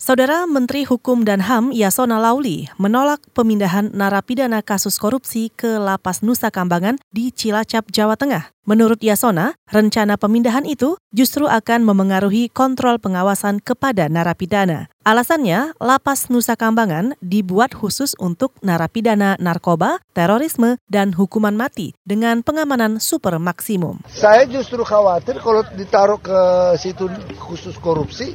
Saudara Menteri Hukum dan HAM Yasona Lauli menolak pemindahan narapidana kasus korupsi ke Lapas Nusa Kambangan di Cilacap, Jawa Tengah. Menurut Yasona, rencana pemindahan itu justru akan memengaruhi kontrol pengawasan kepada narapidana. Alasannya, Lapas Nusa Kambangan dibuat khusus untuk narapidana narkoba, terorisme, dan hukuman mati dengan pengamanan super maksimum. Saya justru khawatir kalau ditaruh ke situ khusus korupsi,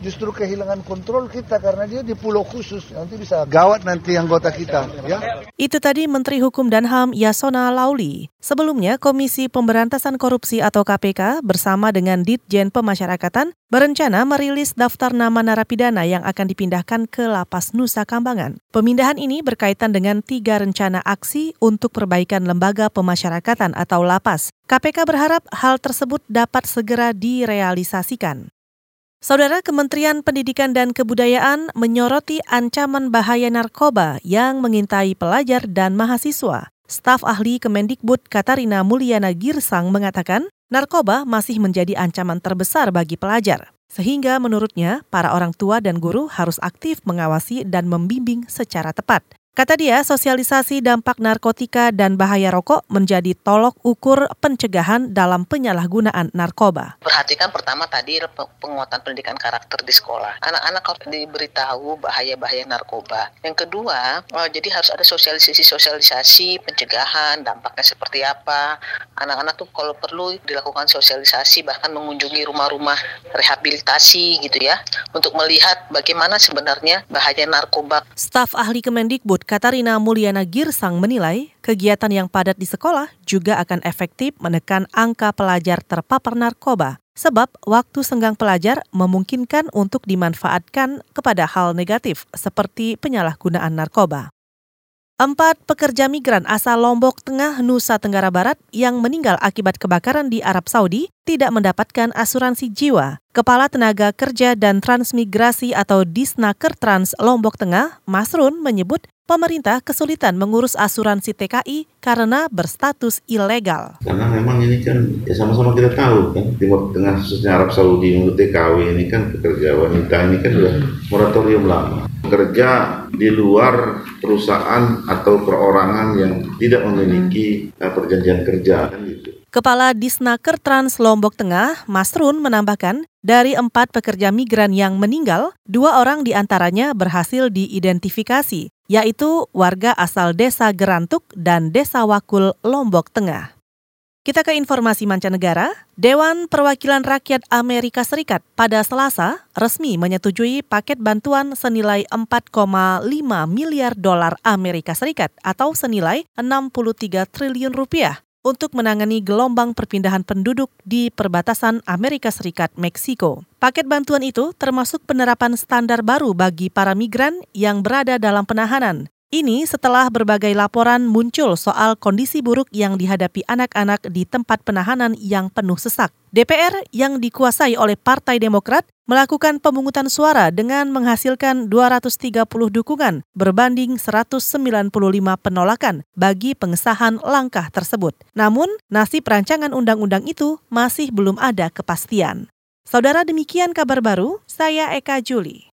justru kehilangan kontrol kita karena dia di pulau khusus nanti bisa gawat nanti anggota kita ya. Itu tadi Menteri Hukum dan HAM Yasona Lauli. Sebelumnya Komisi Pemberantasan Korupsi atau KPK bersama dengan Ditjen Pemasyarakatan berencana merilis daftar nama narapidana yang akan dipindahkan ke Lapas Nusa Kambangan. Pemindahan ini berkaitan dengan tiga rencana aksi untuk perbaikan lembaga pemasyarakatan atau lapas. KPK berharap hal tersebut dapat segera direalisasikan. Saudara Kementerian Pendidikan dan Kebudayaan menyoroti ancaman bahaya narkoba yang mengintai pelajar dan mahasiswa. Staf ahli Kemendikbud Katarina Mulyana Girsang mengatakan, narkoba masih menjadi ancaman terbesar bagi pelajar. Sehingga menurutnya, para orang tua dan guru harus aktif mengawasi dan membimbing secara tepat. Kata dia, sosialisasi dampak narkotika dan bahaya rokok menjadi tolok ukur pencegahan dalam penyalahgunaan narkoba. Perhatikan pertama tadi penguatan pendidikan karakter di sekolah. Anak-anak harus diberitahu bahaya-bahaya narkoba. Yang kedua, oh, jadi harus ada sosialisasi-sosialisasi pencegahan, dampaknya seperti apa. Anak-anak tuh kalau perlu dilakukan sosialisasi bahkan mengunjungi rumah-rumah rehabilitasi gitu ya untuk melihat bagaimana sebenarnya bahaya narkoba. Staf ahli Kemendikbud Katarina Mulyana Girsang menilai kegiatan yang padat di sekolah juga akan efektif menekan angka pelajar terpapar narkoba. Sebab waktu senggang pelajar memungkinkan untuk dimanfaatkan kepada hal negatif seperti penyalahgunaan narkoba. Empat pekerja migran asal Lombok Tengah, Nusa Tenggara Barat yang meninggal akibat kebakaran di Arab Saudi tidak mendapatkan asuransi jiwa. Kepala Tenaga Kerja dan Transmigrasi atau Disnaker Trans Lombok Tengah, Masrun, menyebut pemerintah kesulitan mengurus asuransi TKI karena berstatus ilegal. Karena memang ini kan ya sama-sama kita tahu kan Timur Tengah khususnya Arab Saudi untuk TKW ini kan pekerja wanita ini kan sudah moratorium lama. Kerja di luar perusahaan atau perorangan yang tidak memiliki uh, perjanjian kerja kan gitu. Kepala Disnaker Trans Lombok Tengah, Masrun, menambahkan, dari empat pekerja migran yang meninggal, dua orang di antaranya berhasil diidentifikasi, yaitu warga asal Desa Gerantuk dan Desa Wakul, Lombok Tengah. Kita ke informasi mancanegara. Dewan Perwakilan Rakyat Amerika Serikat pada Selasa resmi menyetujui paket bantuan senilai 4,5 miliar dolar Amerika Serikat atau senilai 63 triliun rupiah untuk menangani gelombang perpindahan penduduk di perbatasan Amerika Serikat Meksiko. Paket bantuan itu termasuk penerapan standar baru bagi para migran yang berada dalam penahanan, ini setelah berbagai laporan muncul soal kondisi buruk yang dihadapi anak-anak di tempat penahanan yang penuh sesak. DPR yang dikuasai oleh Partai Demokrat melakukan pemungutan suara dengan menghasilkan 230 dukungan berbanding 195 penolakan bagi pengesahan langkah tersebut. Namun, nasib rancangan undang-undang itu masih belum ada kepastian. Saudara demikian kabar baru, saya Eka Juli.